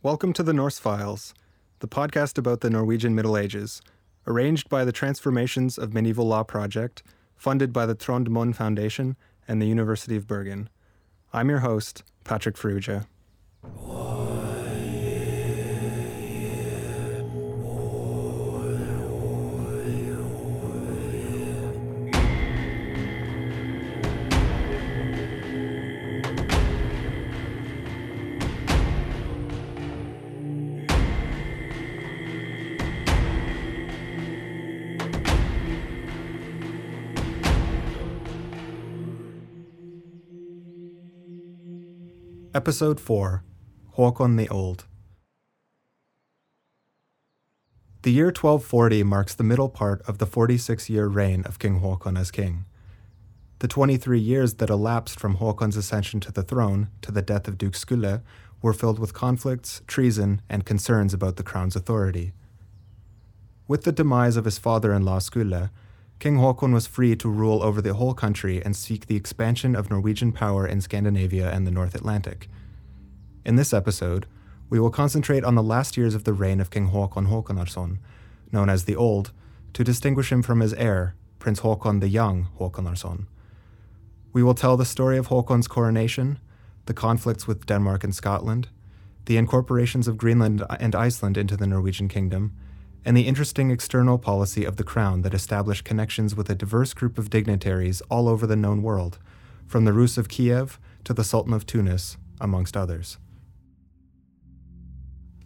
Welcome to the Norse Files, the podcast about the Norwegian Middle Ages, arranged by the Transformations of Medieval Law Project, funded by the Trond Mohn Foundation and the University of Bergen. I'm your host, Patrick Ferrugia. Episode 4 Håkon the Old. The year 1240 marks the middle part of the 46 year reign of King Håkon as king. The 23 years that elapsed from Håkon's ascension to the throne to the death of Duke Skule were filled with conflicts, treason, and concerns about the crown's authority. With the demise of his father in law Skule, King Håkon was free to rule over the whole country and seek the expansion of Norwegian power in Scandinavia and the North Atlantic. In this episode, we will concentrate on the last years of the reign of King Håkon Håkonarsson, known as the Old, to distinguish him from his heir, Prince Håkon the Young Håkonarsson. We will tell the story of Håkon's coronation, the conflicts with Denmark and Scotland, the incorporations of Greenland and Iceland into the Norwegian kingdom, and the interesting external policy of the Crown that established connections with a diverse group of dignitaries all over the known world, from the Rus of Kiev to the Sultan of Tunis, amongst others.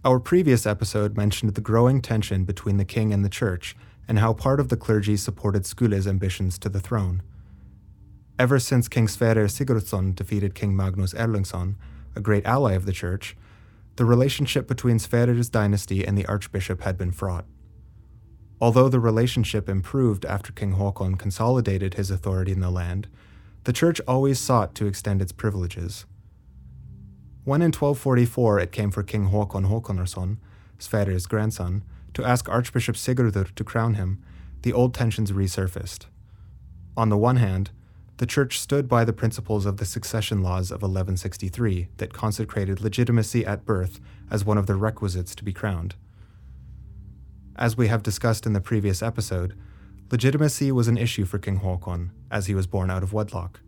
Our previous episode mentioned the growing tension between the king and the church, and how part of the clergy supported Skule's ambitions to the throne. Ever since King Sverre Sigurdsson defeated King Magnus Erlingsson, a great ally of the church, the relationship between Sverre's dynasty and the archbishop had been fraught. Although the relationship improved after King Håkon consolidated his authority in the land, the church always sought to extend its privileges. When in 1244 it came for King Håkon Håkonarsson, Sverre's grandson, to ask Archbishop Sigurdur to crown him, the old tensions resurfaced. On the one hand, the Church stood by the principles of the succession laws of 1163 that consecrated legitimacy at birth as one of the requisites to be crowned. As we have discussed in the previous episode, legitimacy was an issue for King Håkon, as he was born out of wedlock.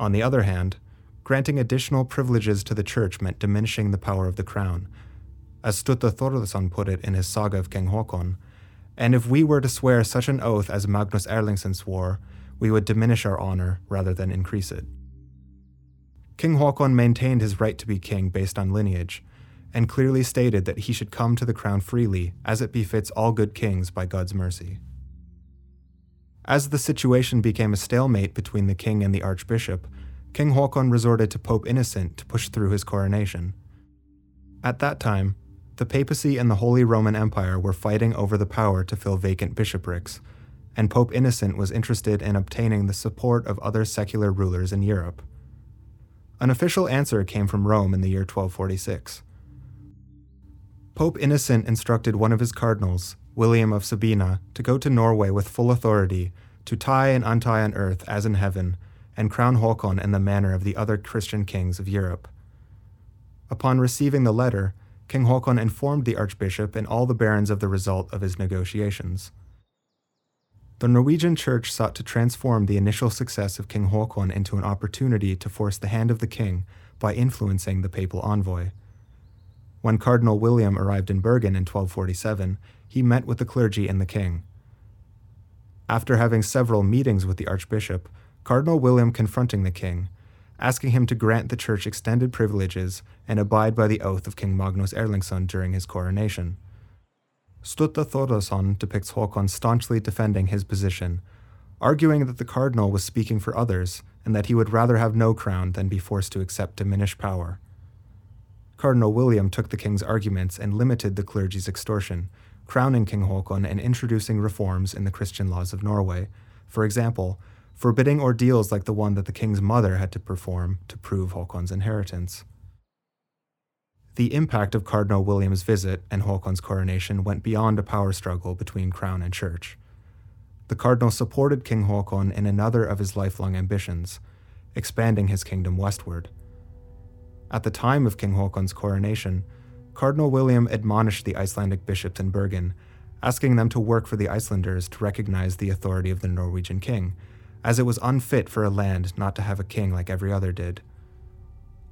On the other hand, granting additional privileges to the church meant diminishing the power of the crown. As Sturla Thordarson put it in his saga of King Håkon, and if we were to swear such an oath as Magnus Erlingsson swore, we would diminish our honor rather than increase it. King Håkon maintained his right to be king based on lineage, and clearly stated that he should come to the crown freely, as it befits all good kings by God's mercy. As the situation became a stalemate between the king and the archbishop, King Håkon resorted to Pope Innocent to push through his coronation. At that time, the papacy and the Holy Roman Empire were fighting over the power to fill vacant bishoprics, and Pope Innocent was interested in obtaining the support of other secular rulers in Europe. An official answer came from Rome in the year 1246. Pope Innocent instructed one of his cardinals, William of Sabina, to go to Norway with full authority to tie and untie on earth as in heaven, and crown Håkon in the manner of the other Christian kings of Europe. Upon receiving the letter, King Håkon informed the archbishop and all the barons of the result of his negotiations. The Norwegian church sought to transform the initial success of King Håkon into an opportunity to force the hand of the king by influencing the papal envoy. When Cardinal William arrived in Bergen in 1247, he met with the clergy and the king. After having several meetings with the archbishop, Cardinal William confronting the king, asking him to grant the church extended privileges and abide by the oath of King Magnus Erlingsson during his coronation. Sturla Thordarson depicts Håkon staunchly defending his position, arguing that the cardinal was speaking for others and that he would rather have no crown than be forced to accept diminished power. Cardinal William took the king's arguments and limited the clergy's extortion, crowning King Håkon and introducing reforms in the Christian laws of Norway. For example, forbidding ordeals like the one that the king's mother had to perform to prove Håkon's inheritance. The impact of Cardinal William's visit and Håkon's coronation went beyond a power struggle between crown and church. The cardinal supported King Håkon in another of his lifelong ambitions, expanding his kingdom westward. At the time of King Håkon's coronation, Cardinal William admonished the Icelandic bishops in Bergen, asking them to work for the Icelanders to recognize the authority of the Norwegian king, as it was unfit for a land not to have a king like every other did.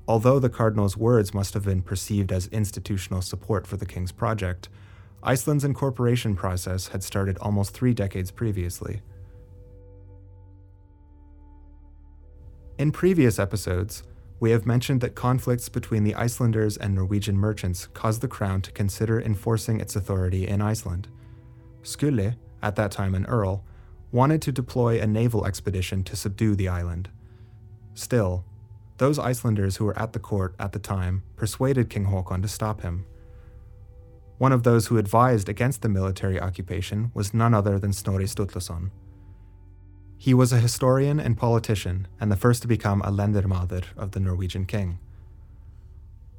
Although the cardinal's words must have been perceived as institutional support for the king's project, Iceland's incorporation process had started almost three decades previously. In previous episodes, we have mentioned that conflicts between the Icelanders and Norwegian merchants caused the crown to consider enforcing its authority in Iceland. Skule, at that time an earl, wanted to deploy a naval expedition to subdue the island. Still, those Icelanders who were at the court at the time persuaded King Haakon to stop him. One of those who advised against the military occupation was none other than Snorri Sturluson. He was a historian and politician, and the first to become a lendermaður of the Norwegian king.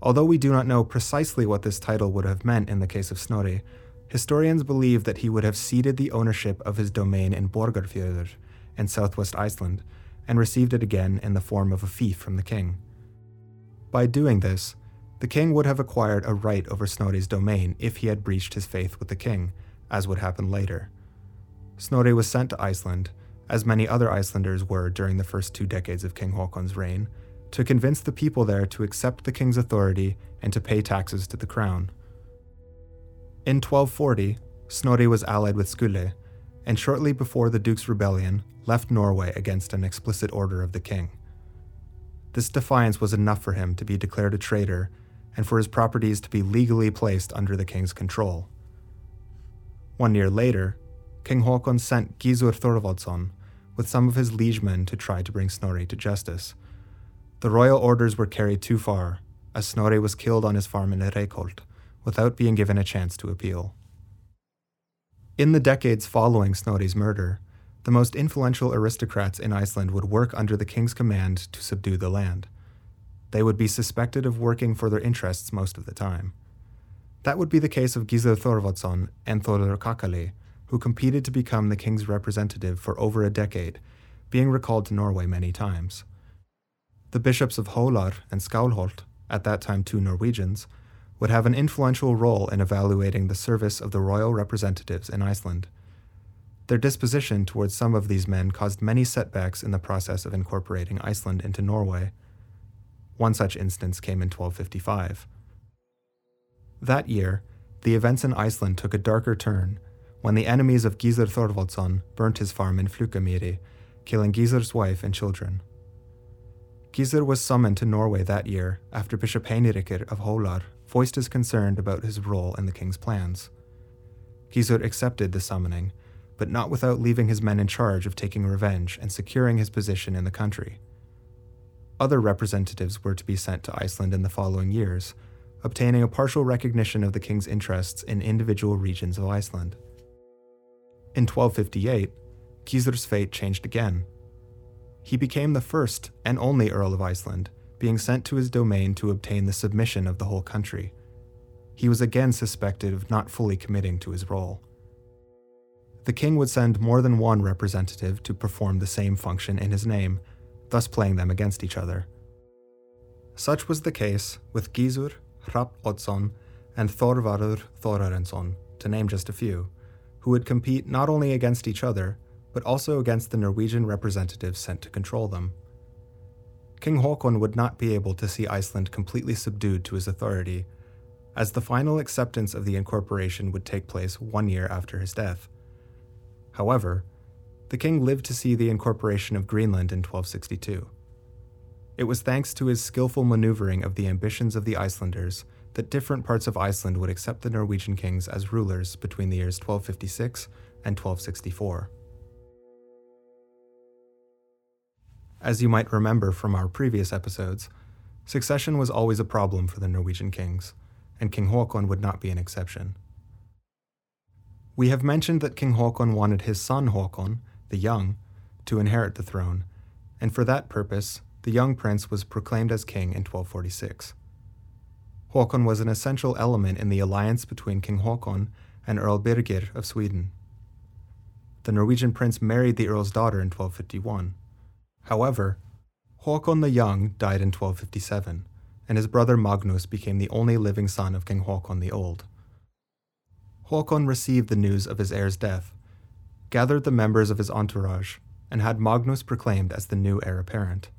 Although we do not know precisely what this title would have meant in the case of Snorri, historians believe that he would have ceded the ownership of his domain in Borgarfjörður in southwest Iceland and received it again in the form of a fief from the king. By doing this, the king would have acquired a right over Snorri's domain if he had breached his faith with the king, as would happen later. Snorri was sent to Iceland as many other Icelanders were during the first two decades of King Haakon's reign, to convince the people there to accept the king's authority and to pay taxes to the crown. In 1240, Snorri was allied with Skule, and shortly before the Duke's rebellion, left Norway against an explicit order of the king. This defiance was enough for him to be declared a traitor and for his properties to be legally placed under the king's control. One year later, King Haakon sent Gizur Thorvaldsson with some of his liegemen to try to bring Snorri to justice. The royal orders were carried too far, as Snorri was killed on his farm in Reykholt without being given a chance to appeal. In the decades following Snorri's murder, the most influential aristocrats in Iceland would work under the king's command to subdue the land. They would be suspected of working for their interests most of the time. That would be the case of Gizur Thorvaldsson and Thorður Kakali, who competed to become the king's representative for over a decade, being recalled to Norway many times. The bishops of Holar and Skálholt, at that time two Norwegians, would have an influential role in evaluating the service of the royal representatives in Iceland. Their disposition towards some of these men caused many setbacks in the process of incorporating Iceland into Norway. One such instance came in 1255. That year, the events in Iceland took a darker turn when the enemies of Gizur Thorvaldsson burnt his farm in Flugumýri, killing Gizur's wife and children. Gizur was summoned to Norway that year after Bishop Heinrikr of Holar voiced his concern about his role in the king's plans. Gizur accepted the summoning, but not without leaving his men in charge of taking revenge and securing his position in the country. Other representatives were to be sent to Iceland in the following years, obtaining a partial recognition of the king's interests in individual regions of Iceland. In 1258, Gizur's fate changed again. He became the first and only Earl of Iceland, being sent to his domain to obtain the submission of the whole country. He was again suspected of not fully committing to his role. The king would send more than one representative to perform the same function in his name, thus playing them against each other. Such was the case with Gizur, Hrafn Oddsson, and Thorvarur Thorarinsson, to name just a few who would compete not only against each other, but also against the Norwegian representatives sent to control them. King Haakon would not be able to see Iceland completely subdued to his authority, as the final acceptance of the incorporation would take place one year after his death. However, the king lived to see the incorporation of Greenland in 1262. It was thanks to his skillful maneuvering of the ambitions of the Icelanders that different parts of Iceland would accept the Norwegian kings as rulers between the years 1256 and 1264. As you might remember from our previous episodes, succession was always a problem for the Norwegian kings, and King Haakon would not be an exception. We have mentioned that King Haakon wanted his son Haakon, the young, to inherit the throne, and for that purpose, the young prince was proclaimed as king in 1246. Håkon was an essential element in the alliance between King Håkon and Earl Birgir of Sweden. The Norwegian prince married the earl's daughter in 1251. However, Håkon the Young died in 1257, and his brother Magnus became the only living son of King Haakon the Old. Haakon received the news of his heir's death, gathered the members of his entourage, and had Magnus proclaimed as the new heir apparent.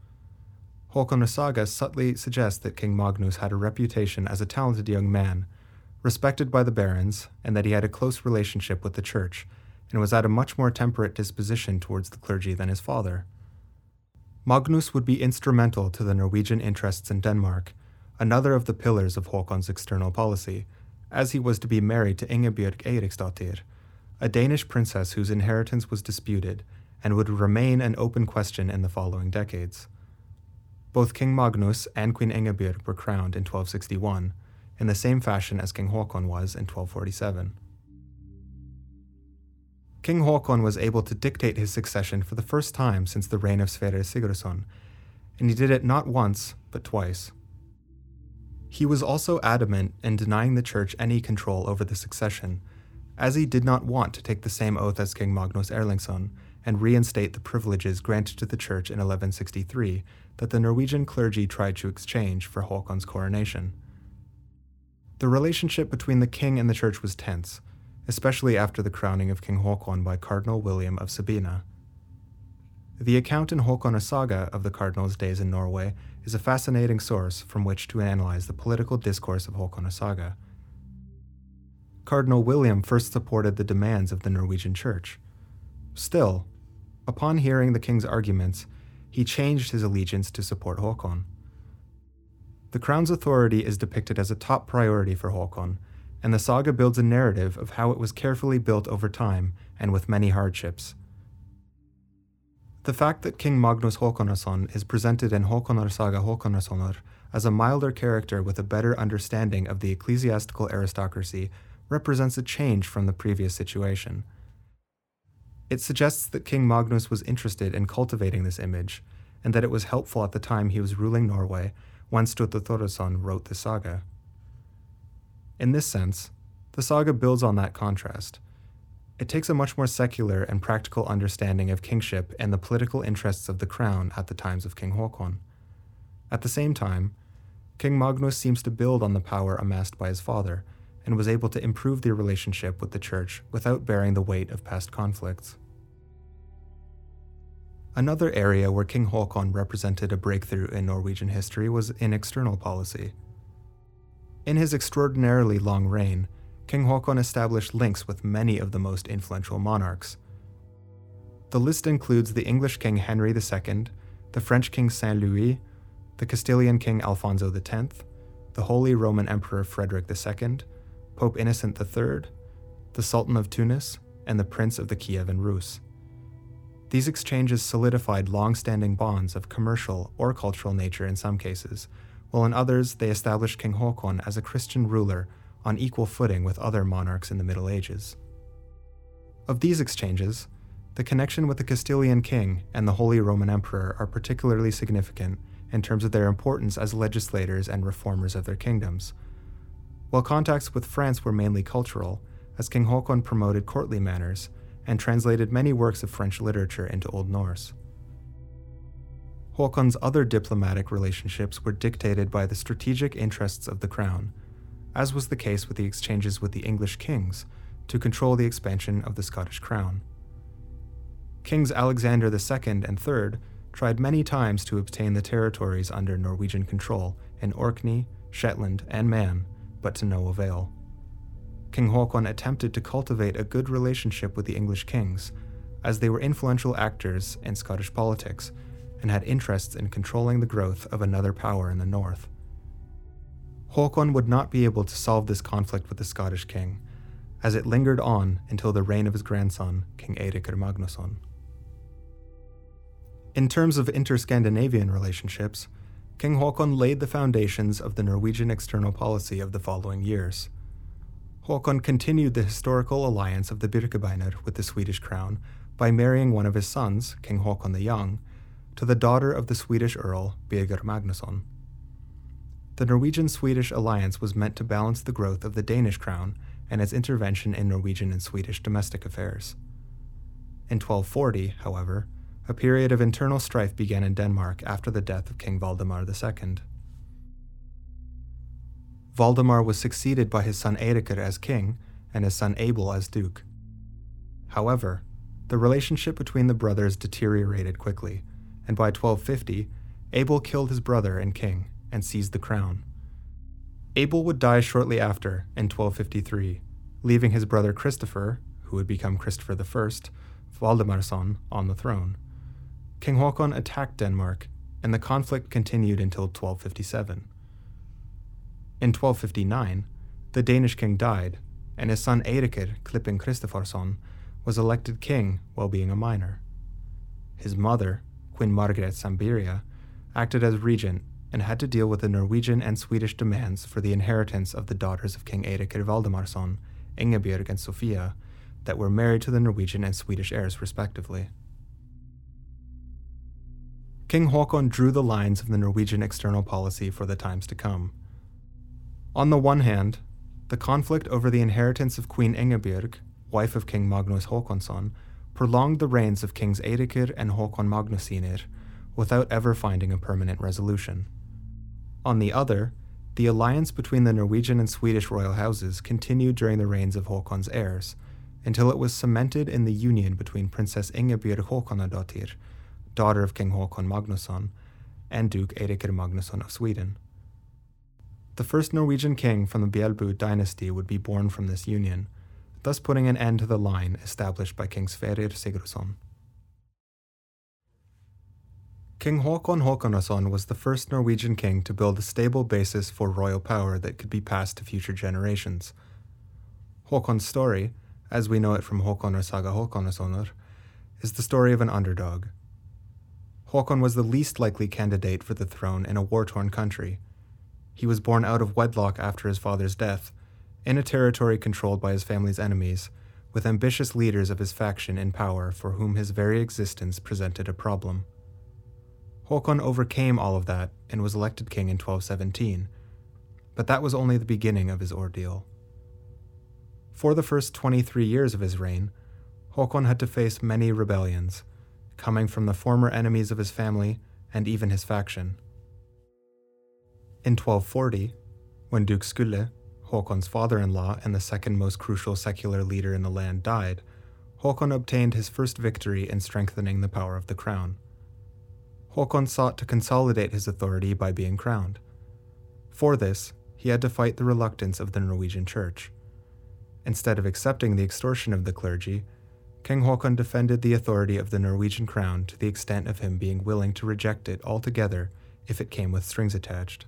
Håkon's saga subtly suggests that King Magnus had a reputation as a talented young man, respected by the barons, and that he had a close relationship with the church, and was at a much more temperate disposition towards the clergy than his father. Magnus would be instrumental to the Norwegian interests in Denmark, another of the pillars of Håkon's external policy, as he was to be married to Ingebjorg Eiriksdottir, a Danish princess whose inheritance was disputed and would remain an open question in the following decades. Both King Magnus and Queen Ingebjorg were crowned in 1261, in the same fashion as King Haakon was in 1247. King Haakon was able to dictate his succession for the first time since the reign of Sverre Sigurdsson, and he did it not once, but twice. He was also adamant in denying the church any control over the succession, as he did not want to take the same oath as King Magnus Erlingsson and reinstate the privileges granted to the church in 1163 that the Norwegian clergy tried to exchange for Haakon's coronation. The relationship between the king and the church was tense, especially after the crowning of King Haakon by Cardinal William of Sabina. The account in Håkon saga of the cardinal's days in Norway is a fascinating source from which to analyze the political discourse of Håkon saga. Cardinal William first supported the demands of the Norwegian church. Still, upon hearing the king's arguments, he changed his allegiance to support Håkon. The crown's authority is depicted as a top priority for Håkon, and the saga builds a narrative of how it was carefully built over time and with many hardships. The fact that King Magnus Håkonason is presented in Håkonar saga Håkonarsonar as a milder character with a better understanding of the ecclesiastical aristocracy represents a change from the previous situation. It suggests that King Magnus was interested in cultivating this image, and that it was helpful at the time he was ruling Norway when Sturla Thordarson wrote the saga. In this sense, the saga builds on that contrast. It takes a much more secular and practical understanding of kingship and the political interests of the crown at the times of King Haakon. At the same time, King Magnus seems to build on the power amassed by his father and was able to improve their relationship with the church without bearing the weight of past conflicts. Another area where King Haakon represented a breakthrough in Norwegian history was in external policy. In his extraordinarily long reign, King Haakon established links with many of the most influential monarchs. The list includes the English King Henry II, the French King Saint Louis, the Castilian King Alfonso X, the Holy Roman Emperor Frederick II, Pope Innocent III, the Sultan of Tunis, and the Prince of the Kievan Rus. These exchanges solidified long standing bonds of commercial or cultural nature in some cases, while in others they established King Haakon as a Christian ruler on equal footing with other monarchs in the Middle Ages. Of these exchanges, the connection with the Castilian king and the Holy Roman Emperor are particularly significant in terms of their importance as legislators and reformers of their kingdoms, while contacts with France were mainly cultural, as King Haakon promoted courtly manners and translated many works of French literature into Old Norse. Haakon's other diplomatic relationships were dictated by the strategic interests of the crown, as was the case with the exchanges with the English kings to control the expansion of the Scottish crown. Kings Alexander II and III tried many times to obtain the territories under Norwegian control in Orkney, Shetland, and Man but to no avail. King Haakon attempted to cultivate a good relationship with the English kings, as they were influential actors in Scottish politics and had interests in controlling the growth of another power in the north. Haakon would not be able to solve this conflict with the Scottish king, as it lingered on until the reign of his grandson, King Eirikr Magnusson. In terms of inter Scandinavian relationships, King Haakon laid the foundations of the Norwegian external policy of the following years. Haakon continued the historical alliance of the Birkebeiner with the Swedish crown by marrying one of his sons, King Haakon the Young, to the daughter of the Swedish Earl, Birger Magnusson. The Norwegian Swedish alliance was meant to balance the growth of the Danish crown and its intervention in Norwegian and Swedish domestic affairs. In 1240, however, a period of internal strife began in Denmark after the death of King Valdemar II. Valdemar was succeeded by his son Eirikr as king and his son Abel as duke. However, the relationship between the brothers deteriorated quickly, and by 1250, Abel killed his brother and king and seized the crown. Abel would die shortly after, in 1253, leaving his brother Christopher, who would become Christopher I, Valdemarsson, on the throne. King Haakon attacked Denmark, and the conflict continued until 1257. In 1259, the Danish king died, and his son Eirikr Klipping Kristoffersson was elected king while being a minor. His mother, Queen Margaret Sambiria, acted as regent and had to deal with the Norwegian and Swedish demands for the inheritance of the daughters of King Eirikr Valdemarsson, Ingebjörg and Sophia, that were married to the Norwegian and Swedish heirs respectively. King Haakon drew the lines of the Norwegian external policy for the times to come. On the one hand, the conflict over the inheritance of Queen Ingebjörg, wife of King Magnus Haakonsson, prolonged the reigns of Kings Eirikr and Haakon Magnussinir without ever finding a permanent resolution. On the other, the alliance between the Norwegian and Swedish royal houses continued during the reigns of Haakon's heirs, until it was cemented in the union between Princess Ingebjörg Haakonadottir, daughter of King Haakon Magnusson, and Duke Eirikr Magnusson of Sweden. The first Norwegian king from the Bjelbu dynasty would be born from this union, thus putting an end to the line established by King Sverrir Sigurdsson. King Haakon Haakonsson was the first Norwegian king to build a stable basis for royal power that could be passed to future generations. Haakon's story, as we know it from Haakonar Saga Haakonarsonar, is the story of an underdog. Haakon was the least likely candidate for the throne in a war torn country. He was born out of wedlock after his father's death, in a territory controlled by his family's enemies, with ambitious leaders of his faction in power for whom his very existence presented a problem. Håkon overcame all of that and was elected king in 1217, but that was only the beginning of his ordeal. For the first 23 years of his reign, Håkon had to face many rebellions, coming from the former enemies of his family and even his faction. In 1240, when Duke Skule, Håkon's father in law and the second most crucial secular leader in the land, died, Håkon obtained his first victory in strengthening the power of the crown. Håkon sought to consolidate his authority by being crowned. For this, he had to fight the reluctance of the Norwegian church. Instead of accepting the extortion of the clergy, King Håkon defended the authority of the Norwegian crown to the extent of him being willing to reject it altogether if it came with strings attached.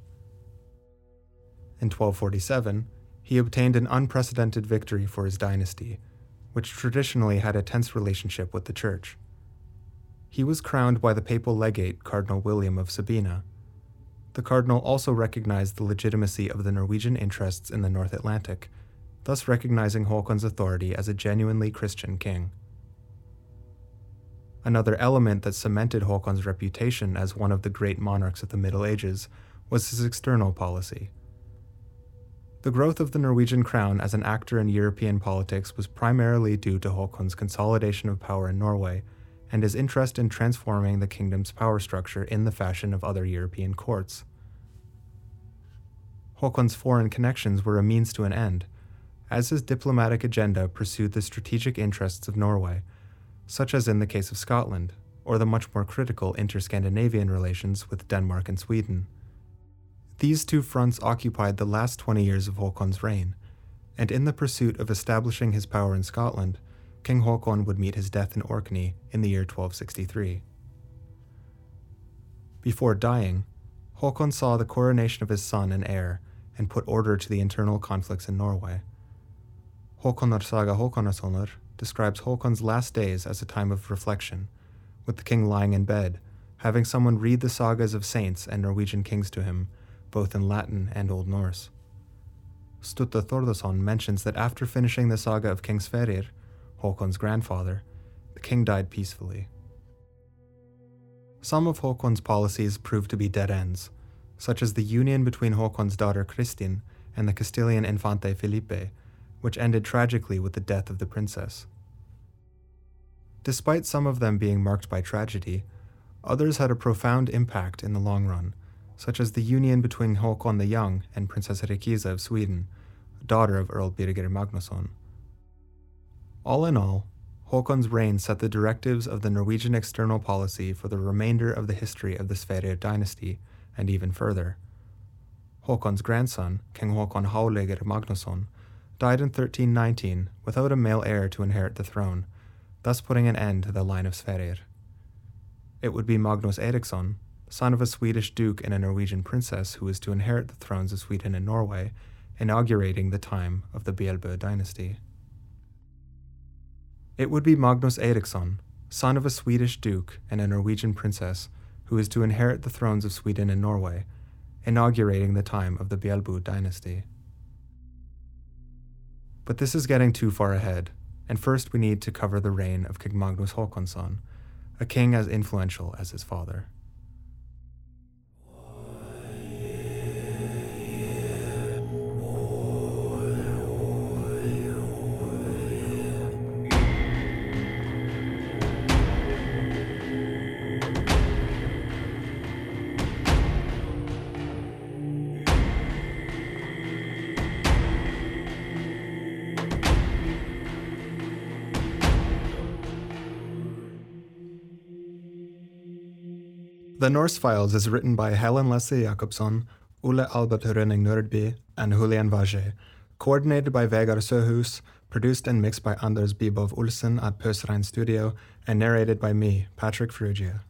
In 1247, he obtained an unprecedented victory for his dynasty, which traditionally had a tense relationship with the church. He was crowned by the papal legate Cardinal William of Sabina. The cardinal also recognized the legitimacy of the Norwegian interests in the North Atlantic, thus recognizing Håkon's authority as a genuinely Christian king. Another element that cemented Håkon's reputation as one of the great monarchs of the Middle Ages was his external policy. The growth of the Norwegian crown as an actor in European politics was primarily due to Håkon's consolidation of power in Norway and his interest in transforming the kingdom's power structure in the fashion of other European courts. Håkon's foreign connections were a means to an end, as his diplomatic agenda pursued the strategic interests of Norway, such as in the case of Scotland, or the much more critical inter Scandinavian relations with Denmark and Sweden. These two fronts occupied the last 20 years of Håkon's reign, and in the pursuit of establishing his power in Scotland, King Håkon would meet his death in Orkney in the year 1263. Before dying, Håkon saw the coronation of his son and heir and put order to the internal conflicts in Norway. Håkonar Saga Håkonarsonar describes Håkon's last days as a time of reflection, with the king lying in bed, having someone read the sagas of saints and Norwegian kings to him, both in Latin and Old Norse. Sturla Thordarson mentions that after finishing the saga of King Sverrir, Håkon's grandfather, the king died peacefully. Some of Håkon's policies proved to be dead ends, such as the union between Håkon's daughter Kristin and the Castilian Infante Felipe, which ended tragically with the death of the princess. Despite some of them being marked by tragedy, others had a profound impact in the long run, such as the union between Håkon the Young and Princess Rikiza of Sweden, daughter of Earl Birger Magnusson. All in all, Håkon's reign set the directives of the Norwegian external policy for the remainder of the history of the Sverre dynasty, and even further. Håkon's grandson, King Håkon Håleggr Magnusson, died in 1319 without a male heir to inherit the throne, thus putting an end to the line of Sverrir. It would be Magnus Eriksson, son of a Swedish duke and a Norwegian princess who was to inherit the thrones of Sweden and Norway, inaugurating the time of the Bielbo dynasty. It would be Magnus Eriksson, son of a Swedish duke and a Norwegian princess, who is to inherit the thrones of Sweden and Norway, inaugurating the time of the Bielbo dynasty. But this is getting too far ahead, and first we need to cover the reign of King Magnus Håkonsson, a king as influential as his father. The Norse Files is written by Helen Leslie Jacobsen, Ole Albert Rønning Nordby, and Julian Vage, coordinated by Vegard Søhus, produced and mixed by Anders Bibov Olsen at Pøsrein Studio, and narrated by me, Patrick Frugia.